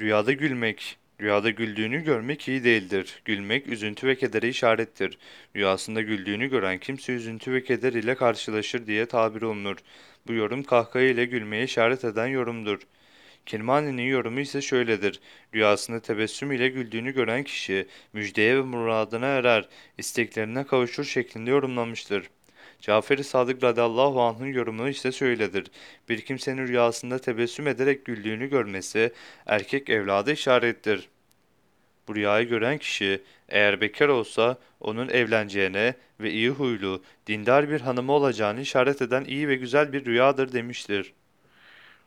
Rüyada gülmek. Rüyada güldüğünü görmek iyi değildir. Gülmek üzüntü ve kedere işarettir. Rüyasında güldüğünü gören kimse üzüntü ve keder ile karşılaşır diye tabir olunur. Bu yorum kahkaha ile gülmeye işaret eden yorumdur. Kirmani'nin yorumu ise şöyledir. Rüyasında tebessüm ile güldüğünü gören kişi müjdeye ve muradına erer, isteklerine kavuşur şeklinde yorumlamıştır. Cafer-i Sadık radıyallahu anh'ın yorumu ise şöyledir. Bir kimsenin rüyasında tebessüm ederek güldüğünü görmesi erkek evladı işarettir. Bu rüyayı gören kişi eğer bekar olsa onun evleneceğine ve iyi huylu, dindar bir hanımı olacağını işaret eden iyi ve güzel bir rüyadır demiştir.